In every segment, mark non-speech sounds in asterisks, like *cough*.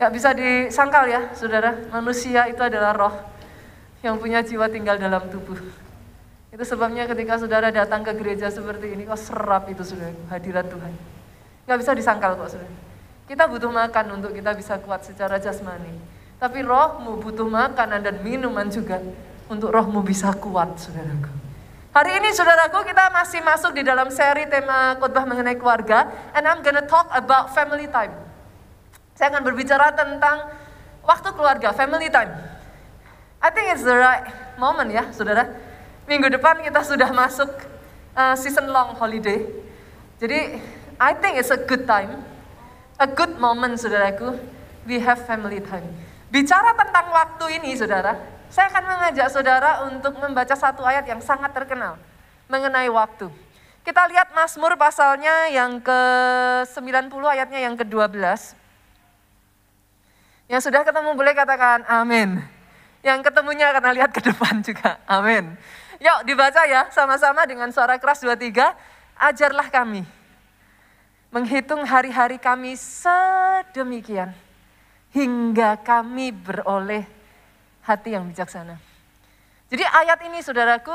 Gak bisa disangkal ya, saudara. Manusia itu adalah roh yang punya jiwa tinggal dalam tubuh. Itu sebabnya ketika saudara datang ke gereja seperti ini, kok serap itu saudara, hadirat Tuhan. Gak bisa disangkal kok saudara. Kita butuh makan untuk kita bisa kuat secara jasmani. Tapi rohmu butuh makanan dan minuman juga untuk rohmu bisa kuat, saudaraku. Hari ini saudaraku kita masih masuk di dalam seri tema khotbah mengenai keluarga and I'm gonna talk about family time. Saya akan berbicara tentang waktu keluarga, family time. I think it's the right moment ya, saudara. Minggu depan kita sudah masuk uh, season long holiday. Jadi, I think it's a good time, a good moment, saudaraku. We have family time. Bicara tentang waktu ini, saudara, saya akan mengajak saudara untuk membaca satu ayat yang sangat terkenal mengenai waktu. Kita lihat Mazmur pasalnya yang ke-90 ayatnya yang ke-12. Yang sudah ketemu boleh katakan amin. Yang ketemunya akan lihat ke depan juga. Amin. Yuk dibaca ya sama-sama dengan suara keras dua tiga. Ajarlah kami. Menghitung hari-hari kami sedemikian. Hingga kami beroleh hati yang bijaksana. Jadi ayat ini saudaraku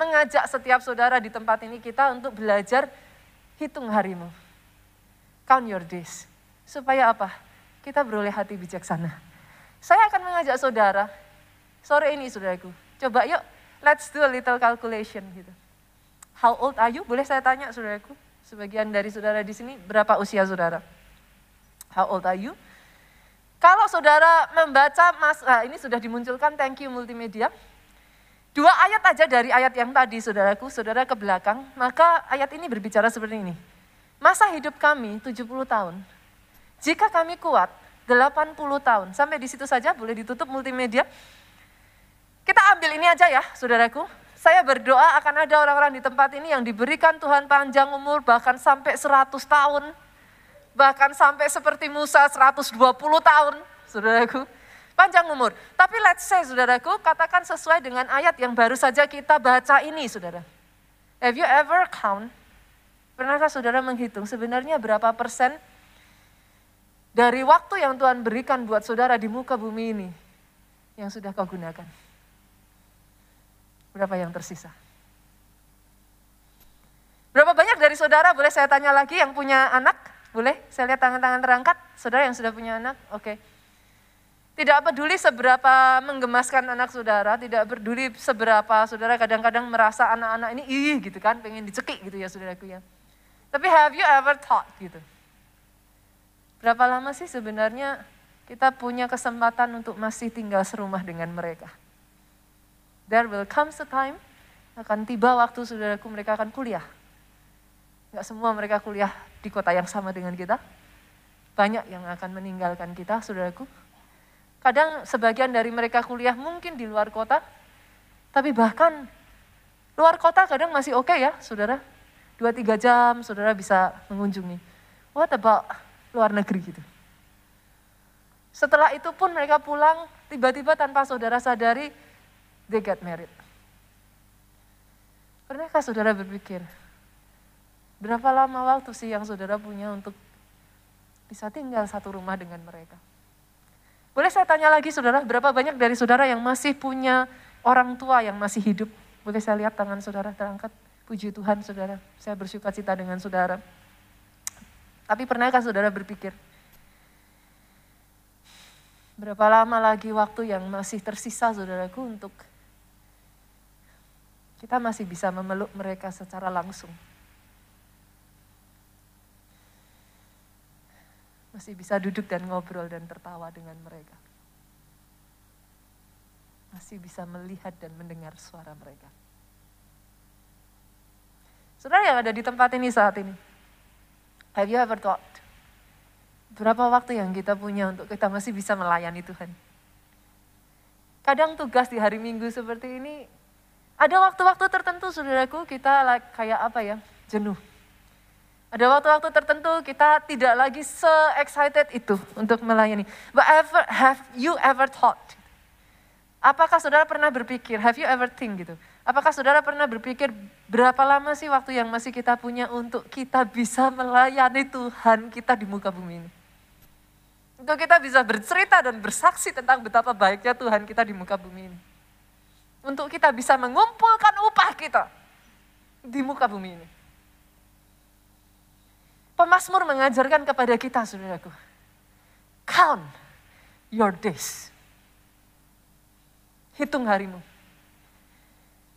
mengajak setiap saudara di tempat ini kita untuk belajar hitung harimu. Count your days. Supaya apa? Kita beroleh hati bijaksana. Saya akan mengajak saudara, sore ini saudaraku, coba yuk let's do a little calculation gitu. How old are you? Boleh saya tanya saudaraku? Sebagian dari saudara di sini, berapa usia saudara? How old are you? Kalau saudara membaca, mas, nah ini sudah dimunculkan, thank you multimedia. Dua ayat aja dari ayat yang tadi, saudaraku, saudara ke belakang, maka ayat ini berbicara seperti ini. Masa hidup kami 70 tahun, jika kami kuat 80 tahun, sampai di situ saja boleh ditutup multimedia. Kita ambil ini aja ya, saudaraku. Saya berdoa akan ada orang-orang di tempat ini yang diberikan Tuhan panjang umur bahkan sampai 100 tahun. Bahkan sampai seperti Musa 120 tahun, saudaraku. Panjang umur. Tapi let's say, saudaraku, katakan sesuai dengan ayat yang baru saja kita baca ini, saudara. Have you ever count? Pernahkah saudara menghitung sebenarnya berapa persen dari waktu yang Tuhan berikan buat saudara di muka bumi ini yang sudah kau gunakan. Berapa yang tersisa? Berapa banyak dari saudara, boleh saya tanya lagi yang punya anak? Boleh? Saya lihat tangan-tangan terangkat. Saudara yang sudah punya anak? Oke. Okay. Tidak peduli seberapa menggemaskan anak saudara, tidak peduli seberapa saudara kadang-kadang merasa anak-anak ini ih gitu kan, pengen dicekik gitu ya saudaraku ya. Tapi have you ever thought gitu? Berapa lama sih sebenarnya kita punya kesempatan untuk masih tinggal serumah dengan mereka? There will come a time, akan tiba waktu saudaraku mereka akan kuliah. Gak semua mereka kuliah di kota yang sama dengan kita. Banyak yang akan meninggalkan kita, saudaraku. Kadang sebagian dari mereka kuliah mungkin di luar kota, tapi bahkan luar kota kadang masih oke okay ya, saudara. Dua tiga jam saudara bisa mengunjungi. What about luar negeri gitu. Setelah itu pun mereka pulang, tiba-tiba tanpa saudara sadari, they get married. Pernahkah saudara berpikir, berapa lama waktu sih yang saudara punya untuk bisa tinggal satu rumah dengan mereka? Boleh saya tanya lagi saudara, berapa banyak dari saudara yang masih punya orang tua yang masih hidup? Boleh saya lihat tangan saudara terangkat? Puji Tuhan saudara, saya bersuka cita dengan saudara. Tapi pernahkah saudara berpikir, berapa lama lagi waktu yang masih tersisa saudaraku untuk kita masih bisa memeluk mereka secara langsung. Masih bisa duduk dan ngobrol dan tertawa dengan mereka. Masih bisa melihat dan mendengar suara mereka. Saudara yang ada di tempat ini saat ini, Have you ever thought? Berapa waktu yang kita punya untuk kita masih bisa melayani Tuhan? Kadang tugas di hari Minggu seperti ini, ada waktu-waktu tertentu saudaraku kita kayak apa ya, jenuh. Ada waktu-waktu tertentu kita tidak lagi se-excited itu untuk melayani. But ever, have you ever thought? Apakah saudara pernah berpikir, have you ever think gitu? Apakah saudara pernah berpikir berapa lama sih waktu yang masih kita punya untuk kita bisa melayani Tuhan kita di muka bumi ini? Untuk kita bisa bercerita dan bersaksi tentang betapa baiknya Tuhan kita di muka bumi ini. Untuk kita bisa mengumpulkan upah kita di muka bumi ini. Pemasmur mengajarkan kepada kita, saudaraku. Count your days. Hitung harimu.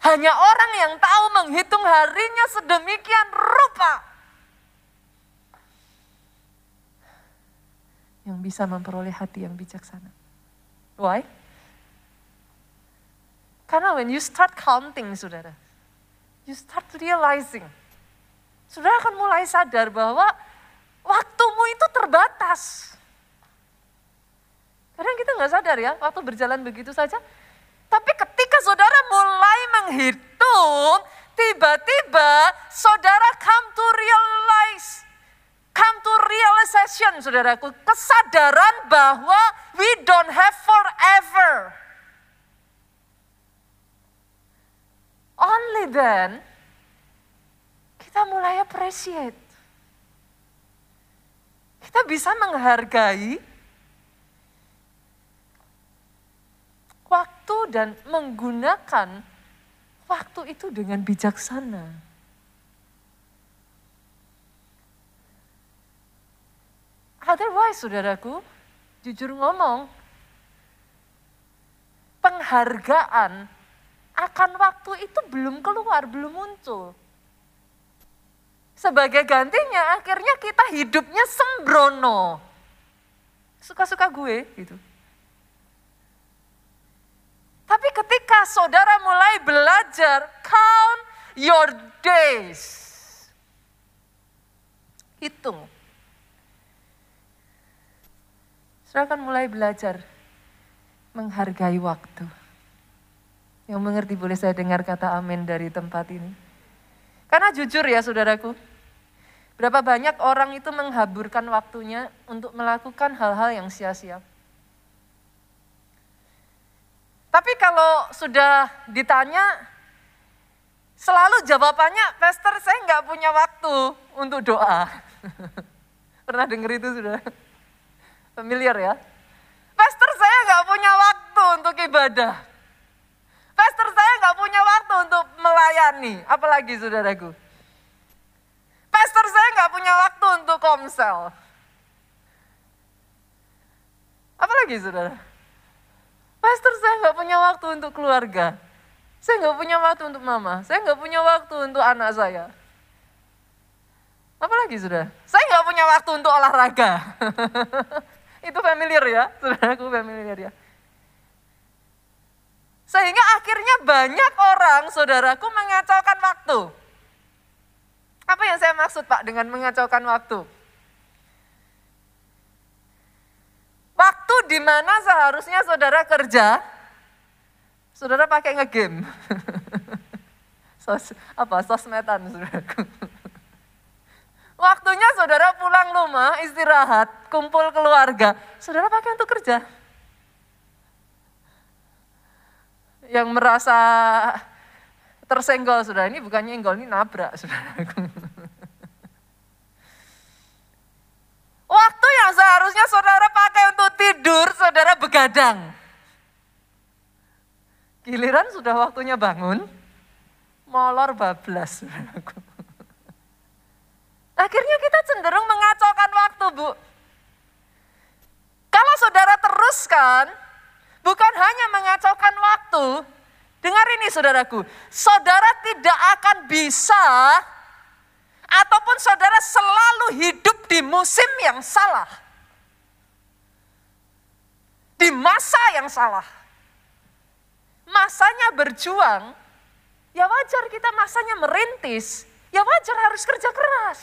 Hanya orang yang tahu menghitung harinya sedemikian rupa. Yang bisa memperoleh hati yang bijaksana. Why? Karena when you start counting, saudara, you start realizing Saudara akan mulai sadar bahwa waktumu itu terbatas. Kadang kita nggak sadar ya, waktu berjalan begitu saja. Tapi ketika saudara mulai menghitung, tiba-tiba saudara come to realize, come to realization saudaraku, kesadaran bahwa we don't have forever. Only then kita mulai appreciate. Kita bisa menghargai waktu dan menggunakan waktu itu dengan bijaksana. Otherwise, saudaraku, jujur ngomong, penghargaan akan waktu itu belum keluar, belum muncul. Sebagai gantinya akhirnya kita hidupnya sembrono. Suka-suka gue gitu. Tapi ketika saudara mulai belajar count your days. Hitung. Saudara akan mulai belajar menghargai waktu. Yang mengerti boleh saya dengar kata amin dari tempat ini. Karena jujur ya saudaraku, berapa banyak orang itu menghaburkan waktunya untuk melakukan hal-hal yang sia-sia. Tapi kalau sudah ditanya, selalu jawabannya, Pastor saya nggak punya waktu untuk doa. *laughs* Pernah dengar itu sudah? Familiar ya? Pastor saya nggak punya waktu untuk ibadah. Pastor saya nggak punya waktu untuk melayani, apalagi saudaraku. Pastor saya nggak punya waktu untuk komsel. Apalagi saudara? Pastor saya nggak punya waktu untuk keluarga. Saya nggak punya waktu untuk mama. Saya nggak punya waktu untuk anak saya. Apalagi saudara? Saya nggak punya waktu untuk olahraga. *laughs* Itu familiar ya, saudaraku familiar ya. Sehingga akhirnya banyak orang, saudaraku, mengacaukan waktu. Apa yang saya maksud Pak dengan mengacaukan waktu? Waktu di mana seharusnya saudara kerja, saudara pakai ngegame. *laughs* Sos, apa, sosmedan saudaraku. Waktunya saudara pulang rumah, istirahat, kumpul keluarga, saudara pakai untuk kerja. yang merasa tersenggol sudah ini bukannya nyenggol ini nabrak sudah. *laughs* Waktu yang seharusnya saudara tidur, saudara begadang. Giliran sudah waktunya bangun, molor bablas. *laughs* Akhirnya kita cenderung mengacaukan waktu, Bu. Kalau saudara teruskan, Bukan hanya mengacaukan waktu. Dengar ini saudaraku, saudara tidak akan bisa ataupun saudara selalu hidup di musim yang salah. Di masa yang salah. Masanya berjuang, ya wajar kita masanya merintis, ya wajar harus kerja keras.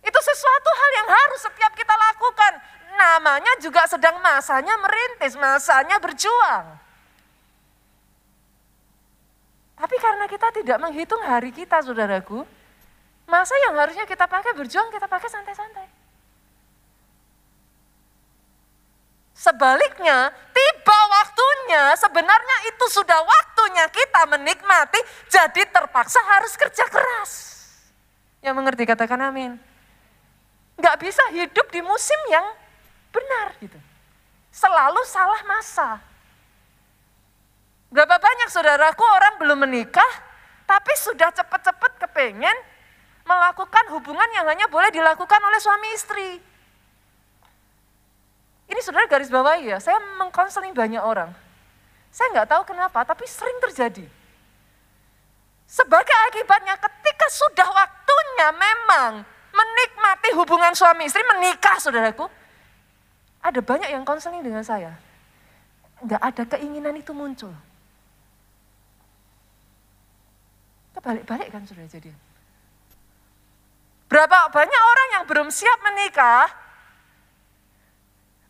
Itu sesuatu hal yang harus setiap kita lakukan namanya juga sedang masanya merintis, masanya berjuang. Tapi karena kita tidak menghitung hari kita, saudaraku, masa yang harusnya kita pakai berjuang, kita pakai santai-santai. Sebaliknya, tiba waktunya, sebenarnya itu sudah waktunya kita menikmati, jadi terpaksa harus kerja keras. Yang mengerti katakan amin. Gak bisa hidup di musim yang Benar gitu. Selalu salah masa. Berapa banyak saudaraku orang belum menikah, tapi sudah cepat-cepat kepengen melakukan hubungan yang hanya boleh dilakukan oleh suami istri. Ini saudara garis bawahi ya, saya mengkonseling banyak orang. Saya nggak tahu kenapa, tapi sering terjadi. Sebagai akibatnya ketika sudah waktunya memang menikmati hubungan suami istri, menikah saudaraku. Ada banyak yang konseling dengan saya. Nggak ada keinginan itu muncul. Kebalik-balik kan sudah jadi. Berapa banyak orang yang belum siap menikah,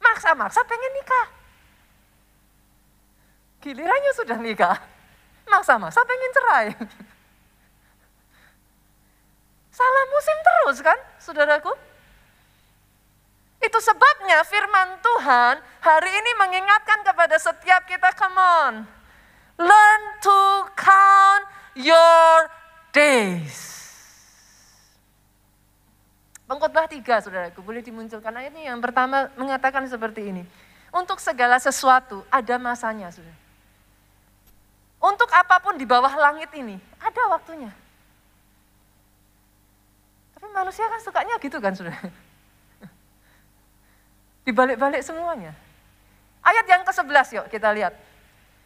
maksa-maksa pengen nikah. Gilirannya sudah nikah, maksa-maksa pengen cerai. Salah musim terus kan, saudaraku? Itu sebabnya firman Tuhan hari ini mengingatkan kepada setiap kita, come on. Learn to count your days. Pengkhotbah tiga, saudaraku, boleh dimunculkan ayatnya yang pertama mengatakan seperti ini. Untuk segala sesuatu ada masanya, saudara. Untuk apa pun di bawah langit ini, ada waktunya. Tapi manusia kan sukanya gitu kan, saudara. *laughs* Dibalik-balik semuanya. Ayat yang ke-11 yuk kita lihat.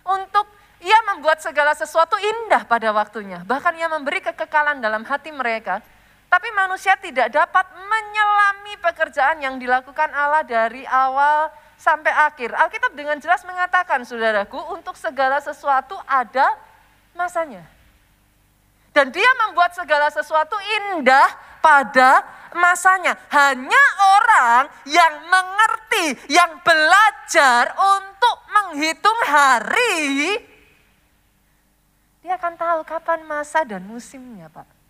Untuk ia membuat segala sesuatu indah pada waktunya. Bahkan ia memberi kekekalan dalam hati mereka. Tapi manusia tidak dapat menyelami pekerjaan yang dilakukan Allah dari awal sampai akhir. Alkitab dengan jelas mengatakan, saudaraku, untuk segala sesuatu ada masanya. Dan dia membuat segala sesuatu indah pada masanya. Hanya orang yang mengerti, yang belajar untuk menghitung hari, dia akan tahu kapan masa dan musimnya Pak.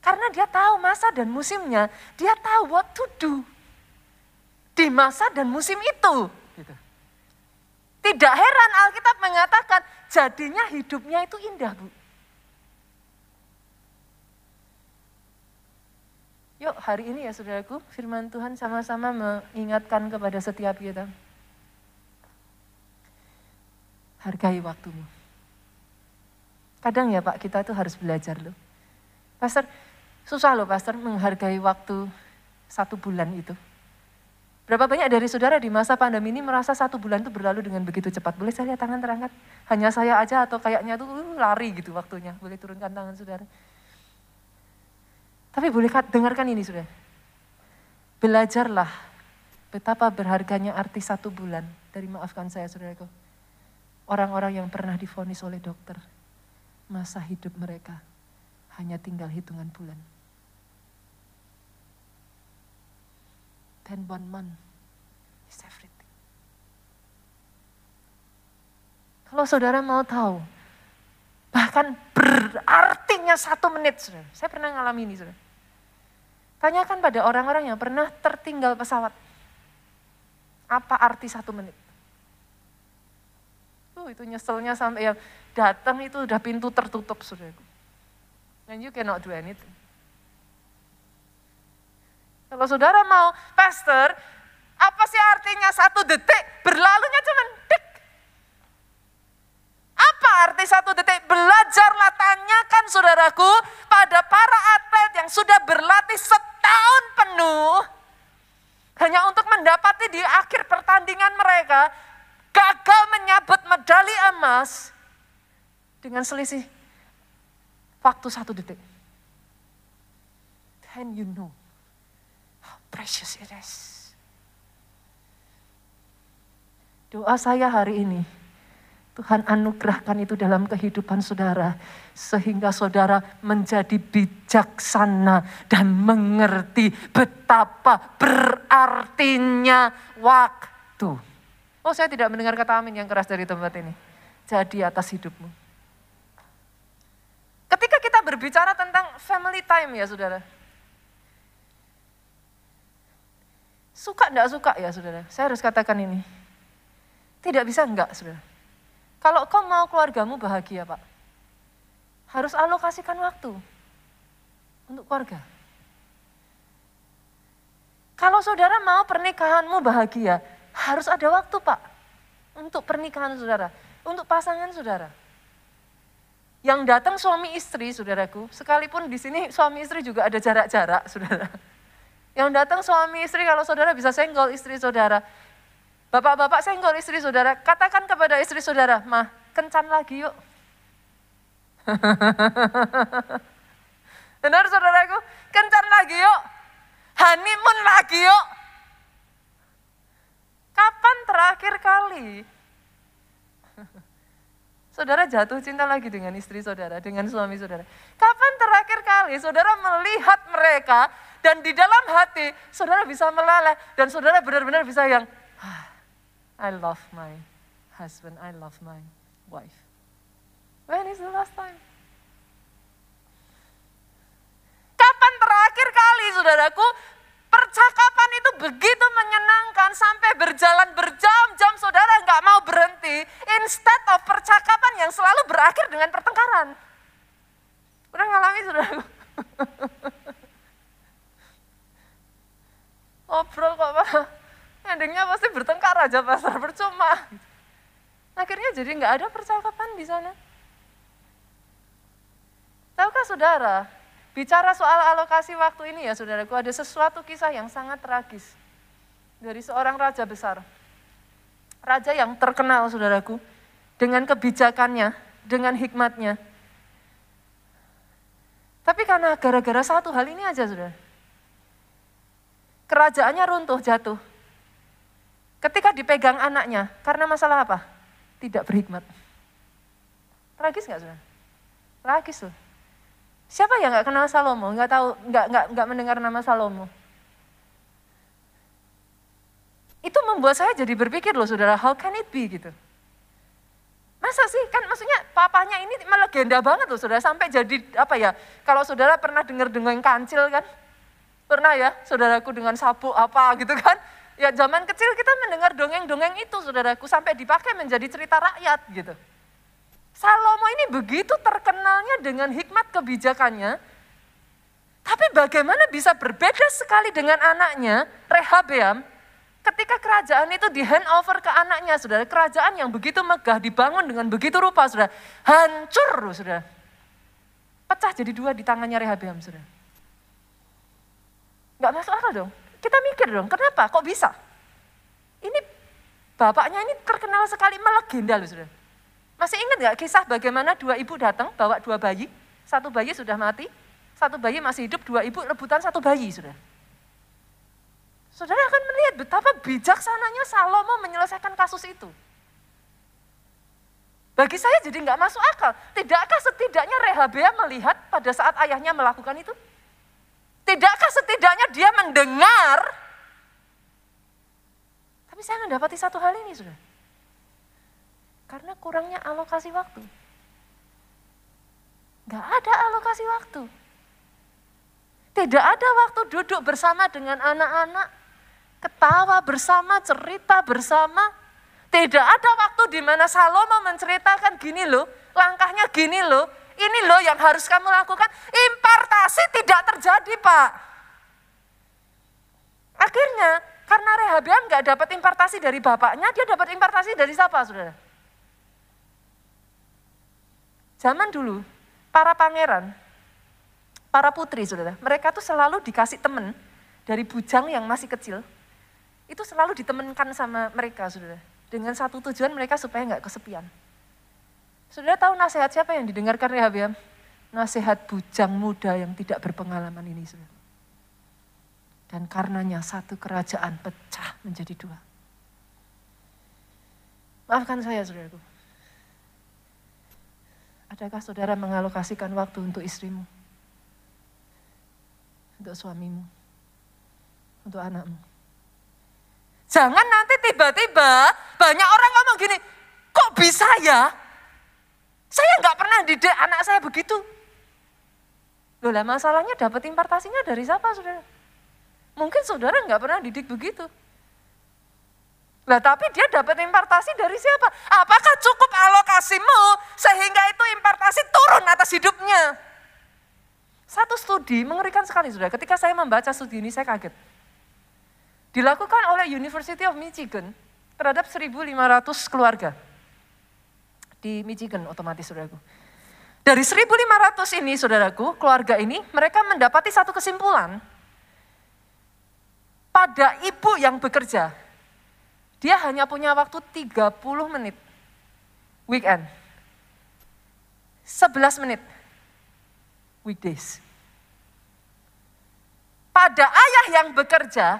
Karena dia tahu masa dan musimnya, dia tahu what to do. Di masa dan musim itu. Gitu. Tidak heran Alkitab mengatakan jadinya hidupnya itu indah Bu. Yuk hari ini ya saudaraku, firman Tuhan sama-sama mengingatkan kepada setiap kita. Hargai waktumu. Kadang ya Pak, kita tuh harus belajar loh. Pastor, susah loh Pastor menghargai waktu satu bulan itu. Berapa banyak dari saudara di masa pandemi ini merasa satu bulan itu berlalu dengan begitu cepat? Boleh saya lihat tangan terangkat? Hanya saya aja atau kayaknya tuh uh, lari gitu waktunya. Boleh turunkan tangan saudara. Tapi boleh dengarkan ini sudah. Belajarlah betapa berharganya arti satu bulan dari maafkan saya saudaraku. Orang-orang yang pernah difonis oleh dokter, masa hidup mereka hanya tinggal hitungan bulan. Then one month is everything. Kalau saudara mau tahu, bahkan berartinya satu menit, saudara. Saya pernah ngalami ini, saudara. Tanyakan pada orang-orang yang pernah tertinggal pesawat. Apa arti satu menit? Uh, itu nyeselnya sampai yang datang itu udah pintu tertutup, saudaraku. And you cannot do anything. Kalau saudara mau, pastor, apa sih artinya satu detik? Berlalunya cuma dek. Apa arti satu detik? Belajarlah tanyakan saudaraku pada para atlet yang sudah berlatih setahun penuh. Hanya untuk mendapati di akhir pertandingan mereka gagal menyabet medali emas dengan selisih waktu satu detik. Then you know precious it is. Doa saya hari ini, Tuhan anugerahkan itu dalam kehidupan saudara. Sehingga saudara menjadi bijaksana dan mengerti betapa berartinya waktu. Oh saya tidak mendengar kata amin yang keras dari tempat ini. Jadi atas hidupmu. Ketika kita berbicara tentang family time ya saudara. Suka enggak suka ya saudara. Saya harus katakan ini. Tidak bisa enggak saudara kalau kau mau keluargamu bahagia, Pak, harus alokasikan waktu untuk keluarga. Kalau saudara mau pernikahanmu bahagia, harus ada waktu pak. Untuk pernikahan saudara, untuk pasangan saudara. Yang datang suami istri, saudaraku, sekalipun di sini suami istri juga ada jarak-jarak, saudara. Yang datang suami istri, kalau saudara bisa senggol istri saudara. Bapak-bapak senggol istri saudara, katakan kepada istri saudara, mah kencan lagi yuk. *laughs* Benar saudaraku, kencan lagi yuk. Honeymoon lagi yuk. Kapan terakhir kali *laughs* Saudara jatuh cinta lagi dengan istri saudara, dengan suami saudara. Kapan terakhir kali saudara melihat mereka dan di dalam hati saudara bisa meleleh dan saudara benar-benar bisa yang ah, I love my husband, I love my wife. When is the last time? Kapan terakhir kali saudaraku Percakapan itu begitu menyenangkan sampai berjalan berjam-jam saudara nggak mau berhenti. Instead of percakapan yang selalu berakhir dengan pertengkaran. Udah ngalami saudara? *laughs* Ngobrol kok pak. Endingnya pasti bertengkar aja pasar percuma. Akhirnya jadi nggak ada percakapan di sana. Tahukah saudara, Bicara soal alokasi waktu ini ya saudaraku, ada sesuatu kisah yang sangat tragis. Dari seorang raja besar. Raja yang terkenal saudaraku, dengan kebijakannya, dengan hikmatnya. Tapi karena gara-gara satu hal ini aja saudara. Kerajaannya runtuh, jatuh. Ketika dipegang anaknya, karena masalah apa? Tidak berhikmat. Tragis nggak saudara? Tragis loh. Siapa yang nggak kenal Salomo? Nggak tahu, nggak nggak nggak mendengar nama Salomo. Itu membuat saya jadi berpikir loh, saudara, how can it be gitu? Masa sih kan maksudnya papanya ini melegenda banget loh saudara sampai jadi apa ya kalau saudara pernah dengar dongeng kancil kan pernah ya saudaraku dengan sapu apa gitu kan ya zaman kecil kita mendengar dongeng-dongeng itu saudaraku sampai dipakai menjadi cerita rakyat gitu. Salomo ini begitu terkenalnya dengan hikmat kebijakannya, tapi bagaimana bisa berbeda sekali dengan anaknya, Rehabeam, ketika kerajaan itu di hand over ke anaknya, saudara. Kerajaan yang begitu megah, dibangun dengan begitu rupa, saudara. Hancur, saudara. Pecah jadi dua di tangannya Rehabeam, saudara. Gak masuk akal dong. Kita mikir dong, kenapa? Kok bisa? Ini bapaknya ini terkenal sekali melegenda loh, saudara. Masih ingat nggak kisah bagaimana dua ibu datang bawa dua bayi, satu bayi sudah mati, satu bayi masih hidup, dua ibu rebutan satu bayi sudah. Saudara akan melihat betapa bijaksananya Salomo menyelesaikan kasus itu. Bagi saya jadi nggak masuk akal. Tidakkah setidaknya Rehabea melihat pada saat ayahnya melakukan itu? Tidakkah setidaknya dia mendengar? Tapi saya mendapati satu hal ini, sudah. Karena kurangnya alokasi waktu. Gak ada alokasi waktu. Tidak ada waktu duduk bersama dengan anak-anak, ketawa bersama, cerita bersama. Tidak ada waktu di mana Salomo menceritakan gini loh, langkahnya gini loh, ini loh yang harus kamu lakukan. Impartasi tidak terjadi Pak. Akhirnya karena Rehabiam gak dapat impartasi dari bapaknya, dia dapat impartasi dari siapa saudara? Zaman dulu, para pangeran, para putri, saudara, mereka tuh selalu dikasih temen dari bujang yang masih kecil. Itu selalu ditemenkan sama mereka, saudara. Dengan satu tujuan mereka supaya nggak kesepian. Saudara tahu nasihat siapa yang didengarkan Rehabiam? Nasihat bujang muda yang tidak berpengalaman ini, saudara. Dan karenanya satu kerajaan pecah menjadi dua. Maafkan saya, saudaraku. Adakah saudara mengalokasikan waktu untuk istrimu? Untuk suamimu? Untuk anakmu? Jangan nanti tiba-tiba banyak orang ngomong gini, kok bisa ya? Saya nggak pernah didik anak saya begitu. Loh lah masalahnya dapat impartasinya dari siapa saudara? Mungkin saudara nggak pernah didik begitu. Lah tapi dia dapat impartasi dari siapa? Apakah cukup alokasimu sehingga itu impartasi turun atas hidupnya? Satu studi mengerikan sekali sudah. Ketika saya membaca studi ini saya kaget. Dilakukan oleh University of Michigan terhadap 1.500 keluarga. Di Michigan otomatis saudaraku. Dari 1.500 ini saudaraku, keluarga ini mereka mendapati satu kesimpulan. Pada ibu yang bekerja, dia hanya punya waktu 30 menit weekend. 11 menit weekdays. Pada ayah yang bekerja,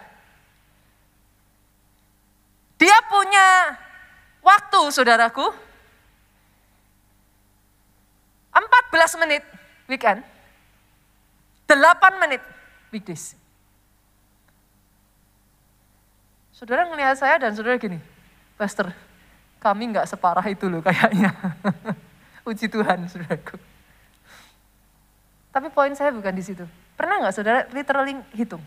dia punya waktu, saudaraku, 14 menit weekend, 8 menit weekdays. Saudara ngelihat saya dan saudara gini, Pastor, kami nggak separah itu loh kayaknya. *laughs* Uji Tuhan, saudaraku. Tapi poin saya bukan di situ. Pernah nggak saudara literally hitung?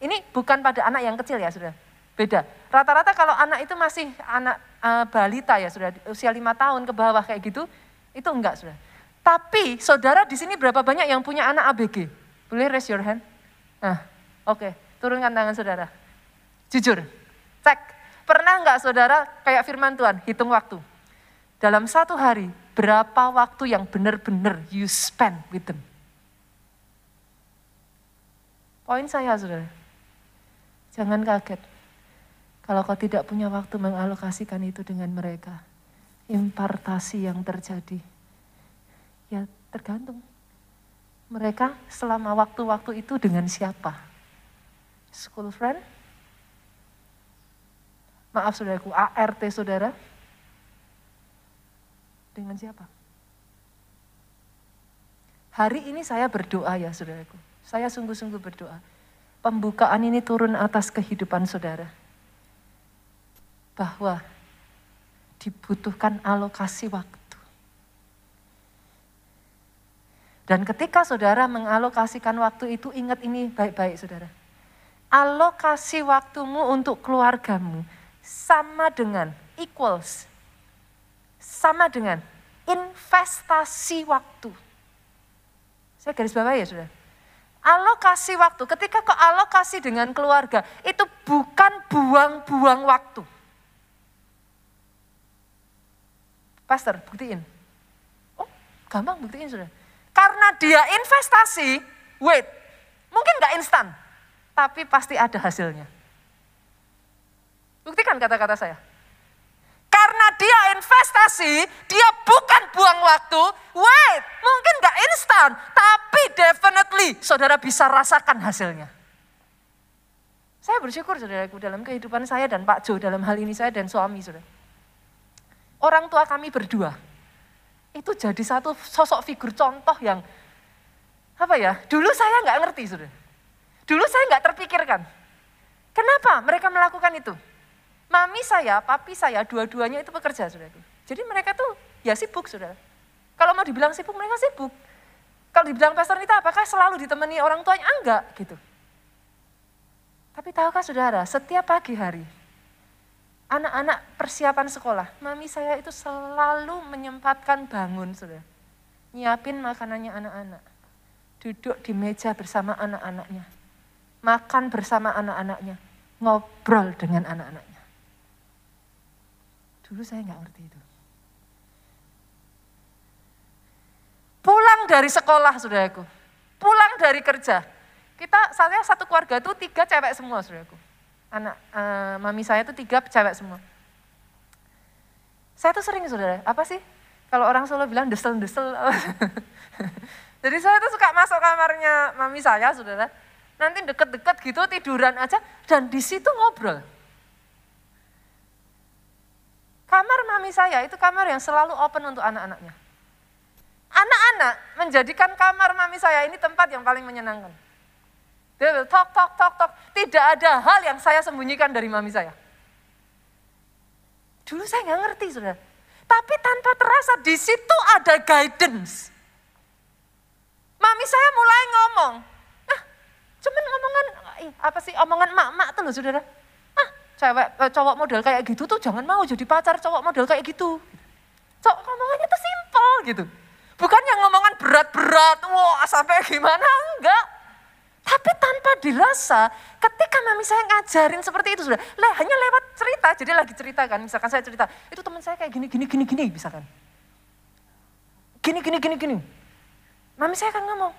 Ini bukan pada anak yang kecil ya saudara. Beda. Rata-rata kalau anak itu masih anak uh, balita ya sudah usia lima tahun ke bawah kayak gitu, itu enggak sudah. Tapi saudara di sini berapa banyak yang punya anak ABG? Boleh raise your hand? Nah, oke, okay. turunkan tangan saudara. Jujur, cek. Pernah enggak saudara kayak firman Tuhan, hitung waktu. Dalam satu hari, berapa waktu yang benar-benar you spend with them? Poin saya saudara, jangan kaget kalau kau tidak punya waktu mengalokasikan itu dengan mereka, impartasi yang terjadi, ya tergantung. Mereka selama waktu-waktu itu dengan siapa? School friend? Maaf saudaraku, ART saudara? Dengan siapa? Hari ini saya berdoa ya saudaraku. Saya sungguh-sungguh berdoa. Pembukaan ini turun atas kehidupan saudara bahwa dibutuhkan alokasi waktu. Dan ketika saudara mengalokasikan waktu itu, ingat ini baik-baik saudara. Alokasi waktumu untuk keluargamu sama dengan equals, sama dengan investasi waktu. Saya garis bawah ya saudara. Alokasi waktu, ketika kau alokasi dengan keluarga, itu bukan buang-buang waktu. Pastor, buktiin. Oh, gampang buktiin sudah. Karena dia investasi, wait, mungkin nggak instan, tapi pasti ada hasilnya. Buktikan kata-kata saya. Karena dia investasi, dia bukan buang waktu, wait, mungkin nggak instan, tapi definitely saudara bisa rasakan hasilnya. Saya bersyukur saudaraku dalam kehidupan saya dan Pak Jo dalam hal ini saya dan suami saudara orang tua kami berdua itu jadi satu sosok figur contoh yang apa ya dulu saya nggak ngerti sudah. Dulu saya nggak terpikirkan. Kenapa mereka melakukan itu? Mami saya papi saya dua-duanya itu bekerja sudah. Jadi mereka tuh ya sibuk sudah. Kalau mau dibilang sibuk mereka sibuk. Kalau dibilang pastor itu apakah selalu ditemani orang tuanya? Enggak gitu. Tapi tahukah saudara setiap pagi hari anak-anak persiapan sekolah, mami saya itu selalu menyempatkan bangun, sudah. Nyiapin makanannya anak-anak. Duduk di meja bersama anak-anaknya. Makan bersama anak-anaknya. Ngobrol dengan anak-anaknya. Dulu saya nggak ngerti itu. Pulang dari sekolah, saudaraku. Pulang dari kerja. Kita, saya satu keluarga itu tiga cewek semua, saudaraku anak uh, mami saya itu tiga cewek semua. Saya tuh sering saudara, apa sih? Kalau orang Solo bilang desel-desel. *laughs* Jadi saya tuh suka masuk kamarnya mami saya saudara. Nanti deket-deket gitu tiduran aja dan di situ ngobrol. Kamar mami saya itu kamar yang selalu open untuk anak-anaknya. Anak-anak menjadikan kamar mami saya ini tempat yang paling menyenangkan. Dia will talk, talk, talk, talk. Tidak ada hal yang saya sembunyikan dari mami saya. Dulu saya nggak ngerti, saudara. Tapi tanpa terasa di situ ada guidance. Mami saya mulai ngomong, ah, cuman ngomongan, apa sih omongan mak-mak tuh loh saudara. Ah, cewek, eh, cowok model kayak gitu tuh jangan mau jadi pacar cowok model kayak gitu. Cowok ngomongannya tuh simple gitu. Bukan yang ngomongan berat-berat, wah sampai gimana, enggak Tapi tanpa dirasa, ketika mami saya ngajarin seperti itu sudah, lah hanya lewat cerita, jadi lagi cerita kan, misalkan saya cerita, itu teman saya kayak gini, gini, gini, gini, misalkan. Gini, gini, gini, gini. Mami saya kan ngomong,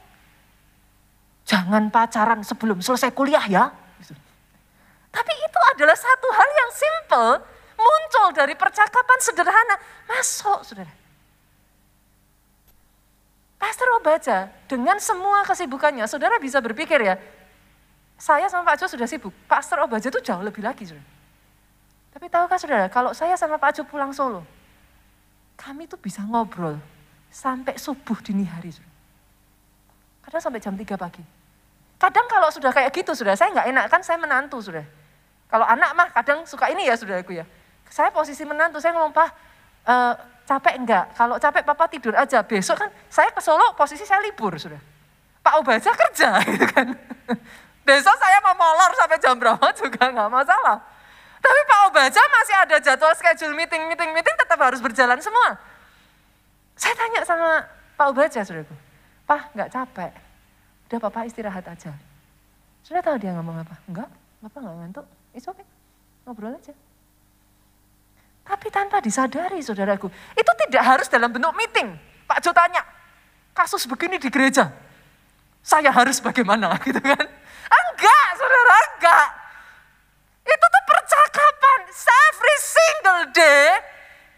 jangan pacaran sebelum selesai kuliah ya. Gitu. Tapi itu adalah satu hal yang simple, muncul dari percakapan sederhana, masuk saudara. Pastor Obaja dengan semua kesibukannya, saudara bisa berpikir ya, saya sama Pak Jo sudah sibuk, Pastor Obaja itu jauh lebih lagi. Saudara. Tapi tahukah saudara, kalau saya sama Pak Jo pulang Solo, kami tuh bisa ngobrol sampai subuh dini hari. Saudara. Kadang sampai jam 3 pagi. Kadang kalau sudah kayak gitu sudah, saya nggak enak kan saya menantu sudah. Kalau anak mah kadang suka ini ya saudaraku ya. Saya posisi menantu, saya ngomong, Pak, uh, capek enggak? Kalau capek papa tidur aja. Besok kan saya ke Solo posisi saya libur sudah. Pak Obaja kerja *laughs* gitu kan. Besok saya mau molor sampai jam berapa juga nggak masalah. Tapi Pak Obaja masih ada jadwal schedule meeting, meeting, meeting tetap harus berjalan semua. Saya tanya sama Pak Obaja, saudaraku. Pak, nggak capek. Udah Papa istirahat aja. Sudah tahu dia ngomong apa? Enggak, Bapak nggak ngantuk. It's okay. Ngobrol aja. Tapi tanpa disadari saudaraku, itu tidak harus dalam bentuk meeting. Pak Jo tanya, kasus begini di gereja, saya harus bagaimana *laughs* gitu kan? Enggak, saudara, enggak. Itu tuh percakapan every single day.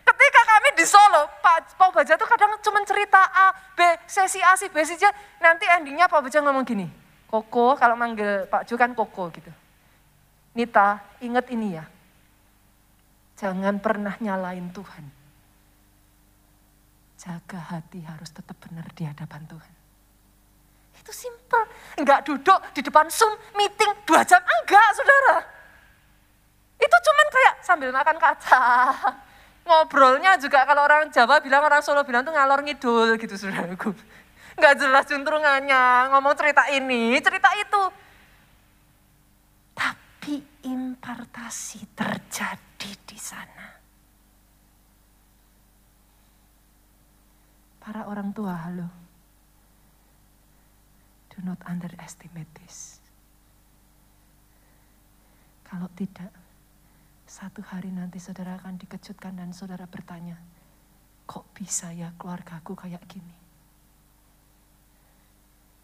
Ketika kami di Solo, Pak, Pak Baja tuh kadang cuma cerita A, B, sesi A, si B, si J. Nanti endingnya Pak Baja ngomong gini, Koko, kalau manggil Pak Jo kan Koko gitu. Nita, ingat ini ya, Jangan pernah nyalain Tuhan. Jaga hati harus tetap benar di hadapan Tuhan. Itu simple. Enggak duduk di depan Zoom meeting dua jam. Enggak, saudara. Itu cuman kayak sambil makan kaca. *laughs* Ngobrolnya juga kalau orang Jawa bilang, orang Solo bilang tuh ngalor ngidul gitu saudaraku. *laughs* Enggak jelas juntrungannya, ngomong cerita ini, cerita itu. Tapi impartasi terjadi di sana. Para orang tua, halo. Do not underestimate this. Kalau tidak, satu hari nanti saudara akan dikejutkan dan saudara bertanya, kok bisa ya keluargaku kayak gini?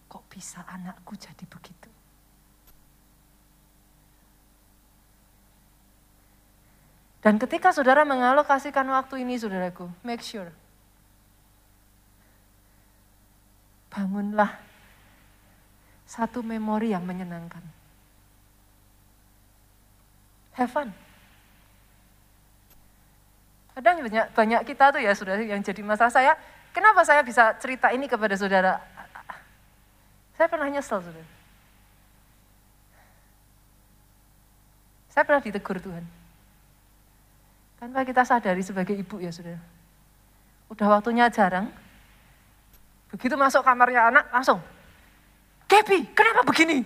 Kok bisa anakku jadi begitu? Dan ketika saudara mengalokasikan waktu ini, saudaraku, make sure. Bangunlah satu memori yang menyenangkan. Have fun. Kadang banyak, banyak kita tuh ya saudara yang jadi masalah saya, kenapa saya bisa cerita ini kepada saudara? Saya pernah nyesel saudara. Saya pernah ditegur Tuhan. Tanpa kita sadari sebagai ibu ya saudara. Udah waktunya jarang. Begitu masuk kamarnya anak langsung. Gaby, kenapa begini?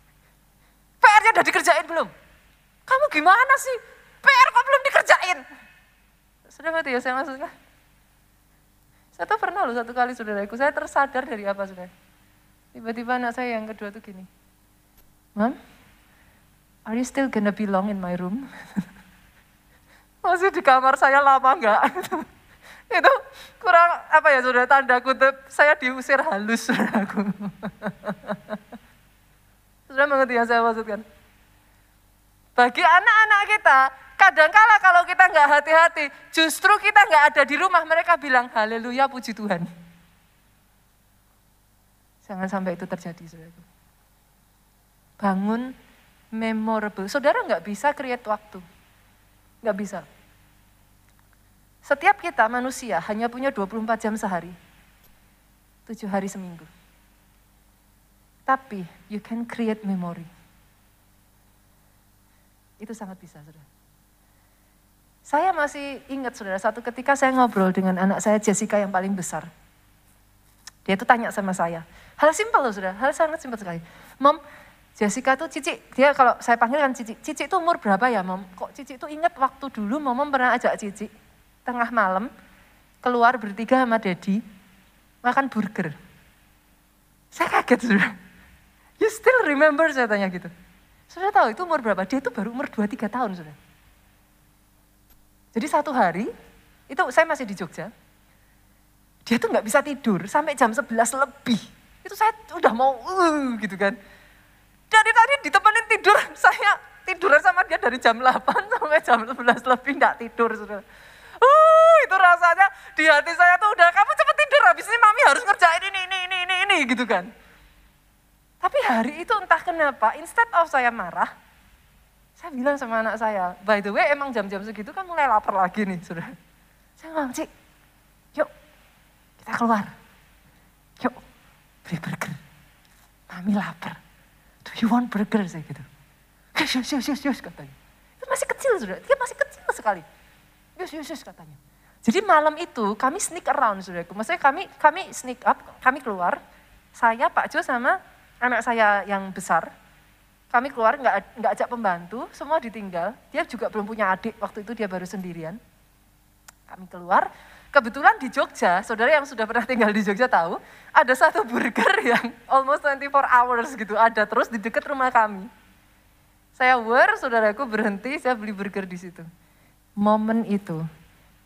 *laughs* PR-nya udah dikerjain belum? Kamu gimana sih? PR kok belum dikerjain? Sudah ngerti ya saya maksudnya? Saya tuh pernah loh satu kali saudaraku, saya tersadar dari apa saudara. Tiba-tiba anak saya yang kedua tuh gini. Mom, are you still gonna belong in my room? *laughs* Masih di kamar saya lama enggak? *laughs* itu kurang apa ya sudah tanda kutip saya diusir halus saudaraku. *laughs* sudah mengerti yang saya maksudkan? Bagi anak-anak kita, kadangkala kalau kita nggak hati-hati, justru kita nggak ada di rumah, mereka bilang haleluya puji Tuhan. Jangan sampai itu terjadi, saudaraku. Bangun memorable. Saudara nggak bisa create waktu. Nggak bisa. Setiap kita manusia hanya punya 24 jam sehari. tujuh hari seminggu. Tapi you can create memory. Itu sangat bisa, saudara. Saya masih ingat, saudara, satu ketika saya ngobrol dengan anak saya Jessica yang paling besar. Dia itu tanya sama saya. Hal simpel loh, saudara. Hal sangat simpel sekali. Mom, Jessica tuh Cici, dia kalau saya panggil kan Cici. Cici itu umur berapa ya, Mom? Kok Cici itu ingat waktu dulu Mom pernah ajak Cici tengah malam keluar bertiga sama Dedi makan burger. Saya kaget sudah. You still remember saya tanya gitu. Sudah tahu itu umur berapa? Dia itu baru umur 2-3 tahun sudah. Jadi satu hari, itu saya masih di Jogja. Dia tuh nggak bisa tidur sampai jam 11 lebih. Itu saya udah mau uh, gitu kan. Dari tadi ditemenin tidur, *laughs* saya tidur sama dia dari jam 8 sampai jam 11 lebih nggak tidur sudah. Uh, itu rasanya di hati saya tuh udah kamu cepet tidur habis ini mami harus ngerjain ini ini ini ini, ini gitu kan. Tapi hari itu entah kenapa, instead of saya marah, saya bilang sama anak saya, by the way emang jam-jam segitu kan mulai lapar lagi nih, sudah. Saya bilang, Cik, yuk kita keluar. Yuk beli burger. Mami lapar. Do you want burger? Saya gitu. Yes, yes, yes, yes, yes katanya. Itu masih kecil sudah, dia masih kecil sekali. Yes, yes, yes katanya. Jadi malam itu kami sneak around saudaraku. Maksudnya kami kami sneak up, kami keluar. Saya, Pak Jo sama anak saya yang besar, kami keluar nggak nggak ajak pembantu, semua ditinggal. Dia juga belum punya adik, waktu itu dia baru sendirian. Kami keluar, kebetulan di Jogja, saudara yang sudah pernah tinggal di Jogja tahu, ada satu burger *laughs* yang almost 24 hours gitu, ada terus di dekat rumah kami. Saya war, saudaraku berhenti, saya beli burger di situ. Momen itu,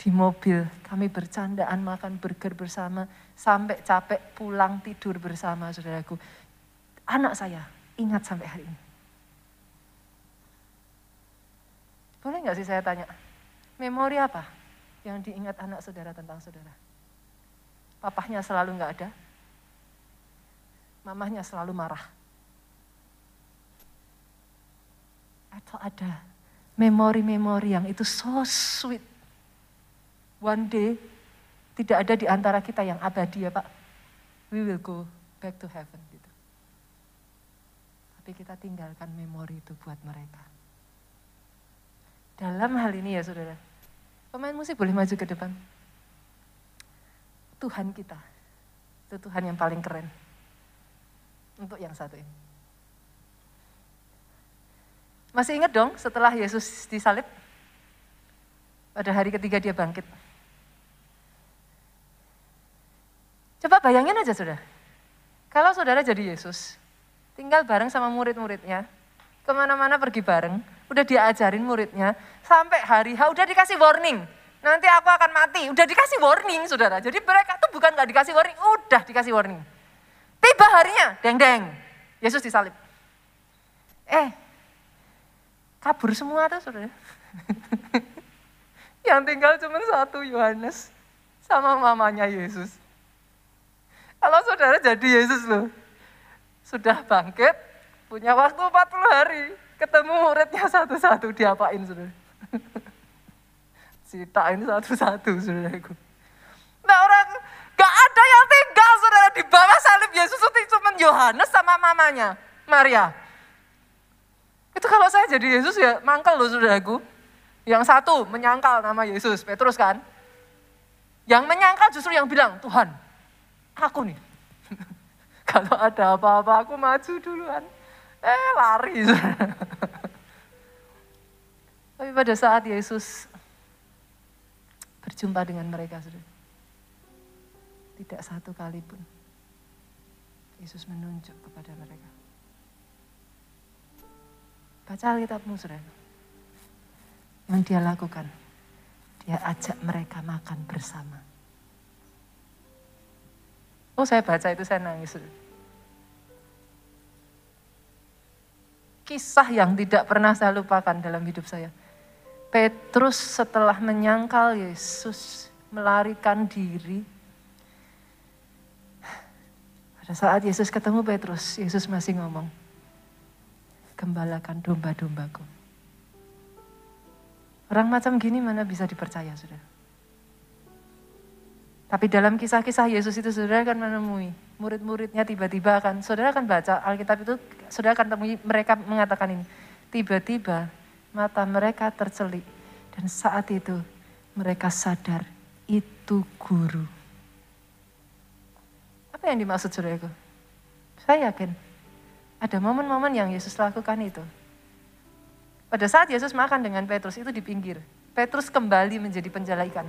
di mobil kami bercandaan makan burger bersama sampai capek pulang tidur bersama saudaraku anak saya ingat sampai hari ini. Boleh nggak sih saya tanya, memori apa yang diingat anak saudara tentang saudara? Papahnya selalu nggak ada, mamahnya selalu marah. Atau ada memori-memori yang itu so sweet. One day tidak ada di antara kita yang abadi ya Pak. We will go back to heaven tapi kita tinggalkan memori itu buat mereka. Dalam hal ini ya saudara, pemain musik boleh maju ke depan. Tuhan kita, itu Tuhan yang paling keren. Untuk yang satu ini. Masih ingat dong setelah Yesus disalib? Pada hari ketiga dia bangkit. Coba bayangin aja saudara. Kalau saudara jadi Yesus, tinggal bareng sama murid-muridnya, ke mana-mana pergi bareng, udah diajarin muridnya, sampai hari H udah dikasih warning, nanti aku akan mati, udah dikasih warning saudara. Jadi mereka tuh bukan gak dikasih warning, udah dikasih warning. Tiba harinya, deng-deng, Yesus disalib. Eh, kabur semua tuh saudara. *laughs* Yang tinggal cuma satu Yohanes sama mamanya Yesus. Kalau saudara jadi Yesus loh, sudah bangkit, punya waktu 40 hari, ketemu muridnya satu-satu diapain saudara. Cita ini satu-satu saudaraku. Nah orang gak ada yang tinggal saudara di bawah salib Yesus itu cuma Yohanes sama mamanya Maria. Itu kalau saya jadi Yesus ya mangkel loh saudaraku. Yang satu menyangkal nama Yesus, Petrus kan. Yang menyangkal justru yang bilang, Tuhan, aku nih. *laughs* Kalau ada apa-apa aku maju duluan. Eh lari. Tapi pada saat Yesus berjumpa dengan mereka, sudah tidak satu kali pun Yesus menunjuk kepada mereka. Baca Alkitabmu, sudah. Yang dia lakukan, dia ajak mereka makan bersama. Oh saya baca itu saya nangis. Sudah. Kisah yang tidak pernah saya lupakan dalam hidup saya. Petrus setelah menyangkal Yesus, melarikan diri. Pada saat Yesus ketemu Petrus, Yesus masih ngomong, gembalakan domba-dombaku. Orang macam gini mana bisa dipercaya, sudah. Tapi dalam kisah-kisah Yesus itu saudara akan menemui murid-muridnya tiba-tiba akan, saudara akan baca Alkitab itu, saudara akan temui mereka mengatakan ini. Tiba-tiba mata mereka tercelik dan saat itu mereka sadar itu guru. Apa yang dimaksud saudaraku? Saya yakin ada momen-momen yang Yesus lakukan itu. Pada saat Yesus makan dengan Petrus itu di pinggir. Petrus kembali menjadi penjala ikan.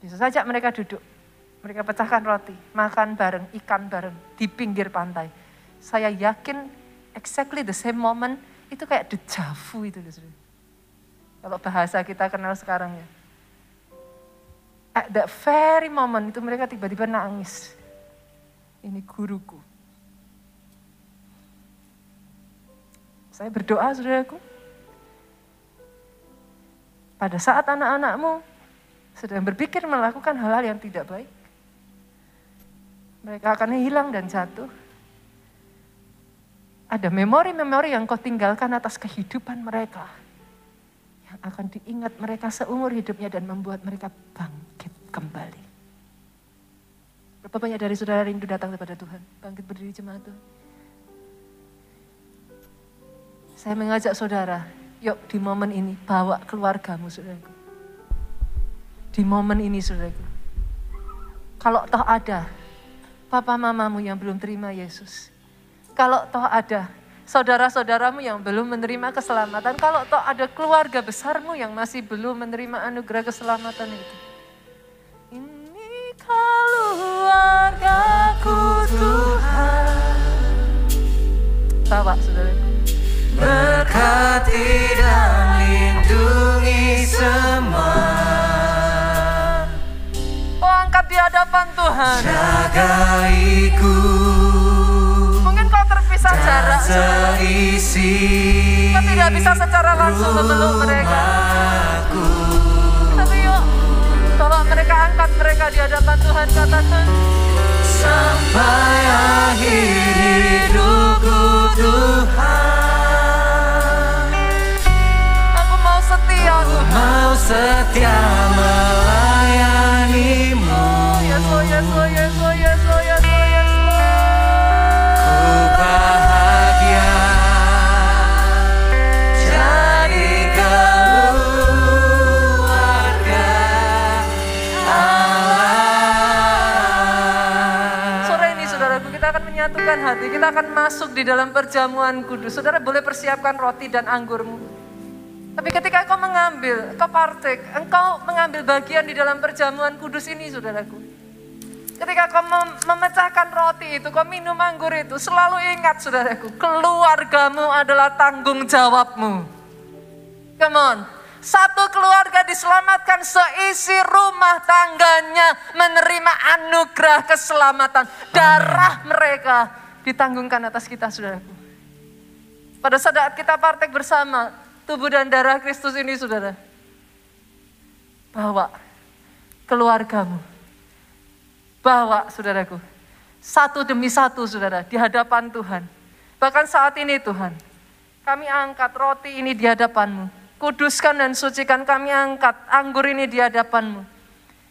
Yesus ajak mereka duduk. Mereka pecahkan roti, makan bareng, ikan bareng di pinggir pantai. Saya yakin exactly the same moment itu kayak dejavu itu. Kalau bahasa kita kenal sekarang ya. At that very moment itu mereka tiba-tiba nangis. Ini guruku. Saya berdoa saudaraku. Pada saat anak-anakmu sedang berpikir melakukan hal-hal yang tidak baik, mereka akan hilang dan jatuh. Ada memori-memori yang kau tinggalkan atas kehidupan mereka. Yang akan diingat mereka seumur hidupnya dan membuat mereka bangkit kembali. Berapa banyak dari saudara rindu datang kepada Tuhan? Bangkit berdiri jemaat Tuhan. Saya mengajak saudara, yuk di momen ini bawa keluargamu saudaraku. Di momen ini saudaraku. Kalau toh ada papa mamamu yang belum terima Yesus. Kalau toh ada saudara-saudaramu yang belum menerima keselamatan, kalau toh ada keluarga besarmu yang masih belum menerima anugerah keselamatan itu. Ini keluargaku Tuhan. Bawa saudaraku. Berkati dan lindungi semua di hadapan Tuhan. Jagaiku. Mungkin kau terpisah jarak. Seisi. Kau tidak bisa secara langsung memeluk mereka. Tapi yuk, bawa mereka angkat mereka di hadapan Tuhan katakan. Sampai akhir hidupku Tuhan. Aku mau setia Tuhan. Mau setia melayanimu. Menyatukan hati, kita akan masuk di dalam perjamuan kudus. Saudara boleh persiapkan roti dan anggurmu. Tapi ketika engkau mengambil, engkau partek, engkau mengambil bagian di dalam perjamuan kudus ini, saudaraku. Ketika kau mem memecahkan roti itu, kau minum anggur itu, selalu ingat saudaraku, keluargamu adalah tanggung jawabmu. Come on, satu keluarga diselamatkan seisi rumah tangganya menerima anugerah keselamatan. Darah mereka ditanggungan atas kita saudaraku. Pada saat kita partek bersama tubuh dan darah Kristus ini saudara. Bawa keluargamu. Bawa saudaraku. Satu demi satu saudara di hadapan Tuhan. Bahkan saat ini Tuhan. Kami angkat roti ini di hadapanmu Kuduskan dan sucikan kami angkat anggur ini di hadapanmu.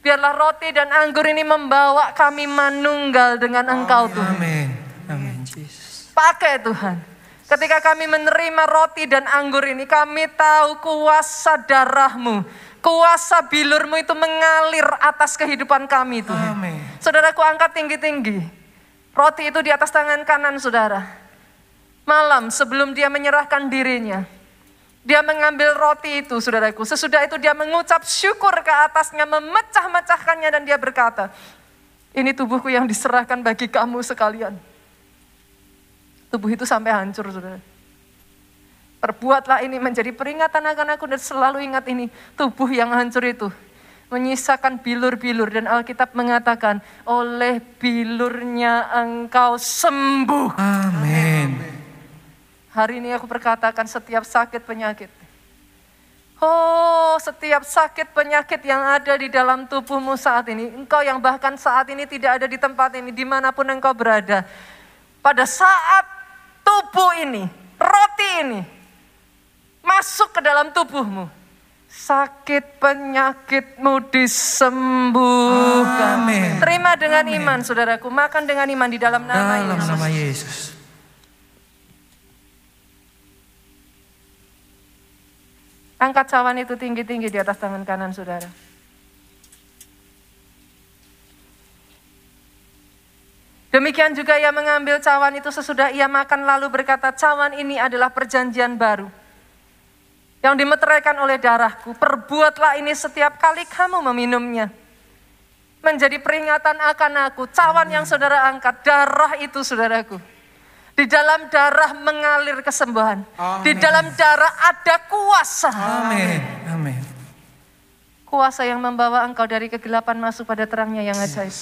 Biarlah roti dan anggur ini membawa kami manunggal dengan Engkau Tuhan. Amin. Amin. Jesus. Pakai Tuhan. Ketika kami menerima roti dan anggur ini, kami tahu kuasa darahmu, kuasa bilurmu itu mengalir atas kehidupan kami Tuhan. Amin. Saudaraku angkat tinggi-tinggi. Roti itu di atas tangan kanan saudara. Malam sebelum dia menyerahkan dirinya, dia mengambil roti itu, saudaraku. Sesudah itu dia mengucap syukur ke atasnya, memecah-mecahkannya dan dia berkata, ini tubuhku yang diserahkan bagi kamu sekalian. Tubuh itu sampai hancur, saudara. Perbuatlah ini menjadi peringatan akan aku dan selalu ingat ini. Tubuh yang hancur itu menyisakan bilur-bilur dan Alkitab mengatakan oleh bilurnya engkau sembuh. Amin. Hari ini aku berkatakan setiap sakit penyakit. Oh, setiap sakit penyakit yang ada di dalam tubuhmu saat ini. Engkau yang bahkan saat ini tidak ada di tempat ini, di mana pun engkau berada. Pada saat tubuh ini, roti ini, masuk ke dalam tubuhmu. Sakit penyakitmu disembuhkan. Amin. Terima dengan Amin. iman, saudaraku. Makan dengan iman di dalam nama dalam Yesus. Nama Yesus. Angkat cawan itu tinggi-tinggi di atas tangan kanan saudara. Demikian juga ia mengambil cawan itu sesudah ia makan lalu berkata, cawan ini adalah perjanjian baru. Yang dimeteraikan oleh darahku, perbuatlah ini setiap kali kamu meminumnya. Menjadi peringatan akan aku, cawan yang saudara angkat, darah itu saudaraku Di dalam darah mengalir kesembuhan. Di dalam darah ada kuasa. Amin. Amin. Kuasa yang membawa engkau dari kegelapan masuk pada terangnya yang ajaib.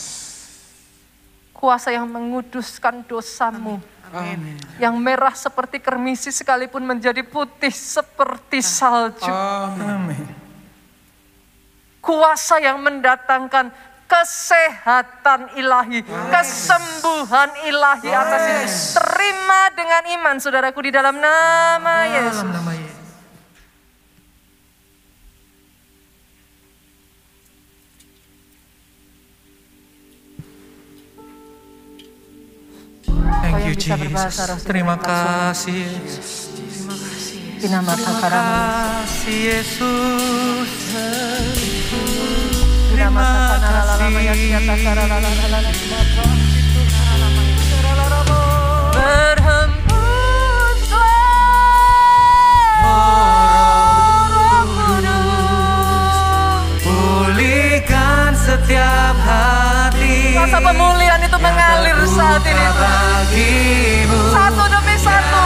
Kuasa yang menguduskan dosamu. Amin. Yang merah seperti kermisi sekalipun menjadi putih seperti salju. Amin. Kuasa yang mendatangkan kesehatan ilahi, kesembuhan ilahi atas ini. Terima dengan iman saudaraku di dalam nama Yesus. Nama Yesus. Thank you Jesus. Terima kasih Yesus. Dinama Terima kasih Yesus. Terima kasih. Pulihkan setiap hati. Kuasa pemulihan itu mengalir saat ini. Satu demi satu.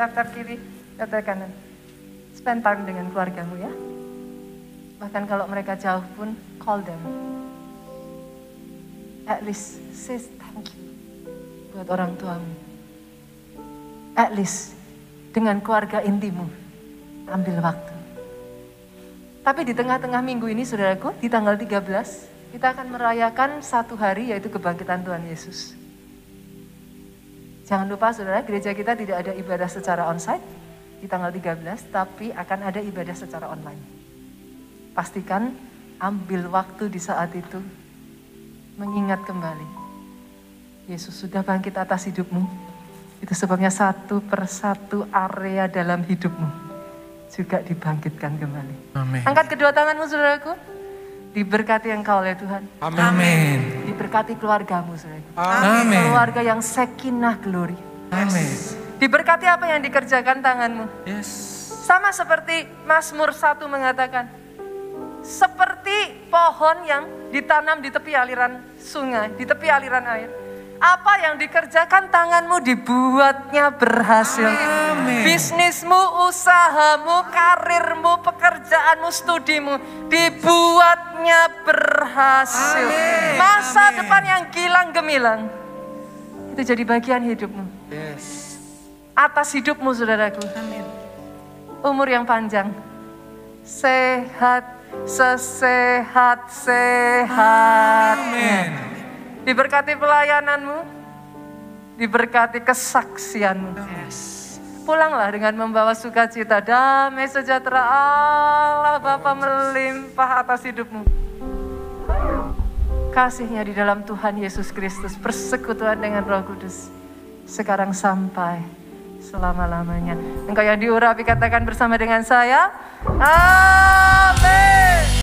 Tap-tap kiri, tap-tap kanan. Spend time dengan keluargamu ya. Bahkan kalau mereka jauh pun, call them. At least say thank you buat orang tuamu. At least dengan keluarga intimu, ambil waktu. Tapi di tengah-tengah minggu ini saudaraku, di tanggal 13, kita akan merayakan satu hari yaitu kebangkitan Tuhan Yesus. Jangan lupa saudara, gereja kita tidak ada ibadah secara onsite di tanggal 13, tapi akan ada ibadah secara online. Pastikan ambil waktu di saat itu mengingat kembali. Yesus sudah bangkit atas hidupmu. Itu sebabnya satu persatu area dalam hidupmu juga dibangkitkan kembali. Amin Angkat kedua tanganmu saudaraku. Diberkati engkau oleh Tuhan. Amin Diberkati keluargamu saudaraku. Amin Keluarga yang sekinah glory. Amin Diberkati apa yang dikerjakan tanganmu. Yes Sama seperti Mazmur 1 mengatakan. Seperti pohon yang ditanam di tepi aliran sungai, di tepi aliran air. Apa yang dikerjakan tanganmu dibuatnya berhasil. Amin. Bisnismu, usahamu, karirmu, pekerjaanmu, studimu dibuatnya berhasil. Amin. Masa Amin. depan yang gilang gemilang itu jadi bagian hidupmu. Yes. Atas hidupmu, saudaraku. Amin. Umur yang panjang, sehat, sesehat sehatnya. Amin. Diberkati pelayananmu, diberkati kesaksianmu. Yes. Pulanglah dengan membawa sukacita, damai sejahtera Allah Bapa melimpah atas hidupmu. Kasihnya di dalam Tuhan Yesus Kristus, persekutuan dengan Roh Kudus. Sekarang sampai selama-lamanya. Engkau yang diurapi katakan bersama dengan saya. Amin.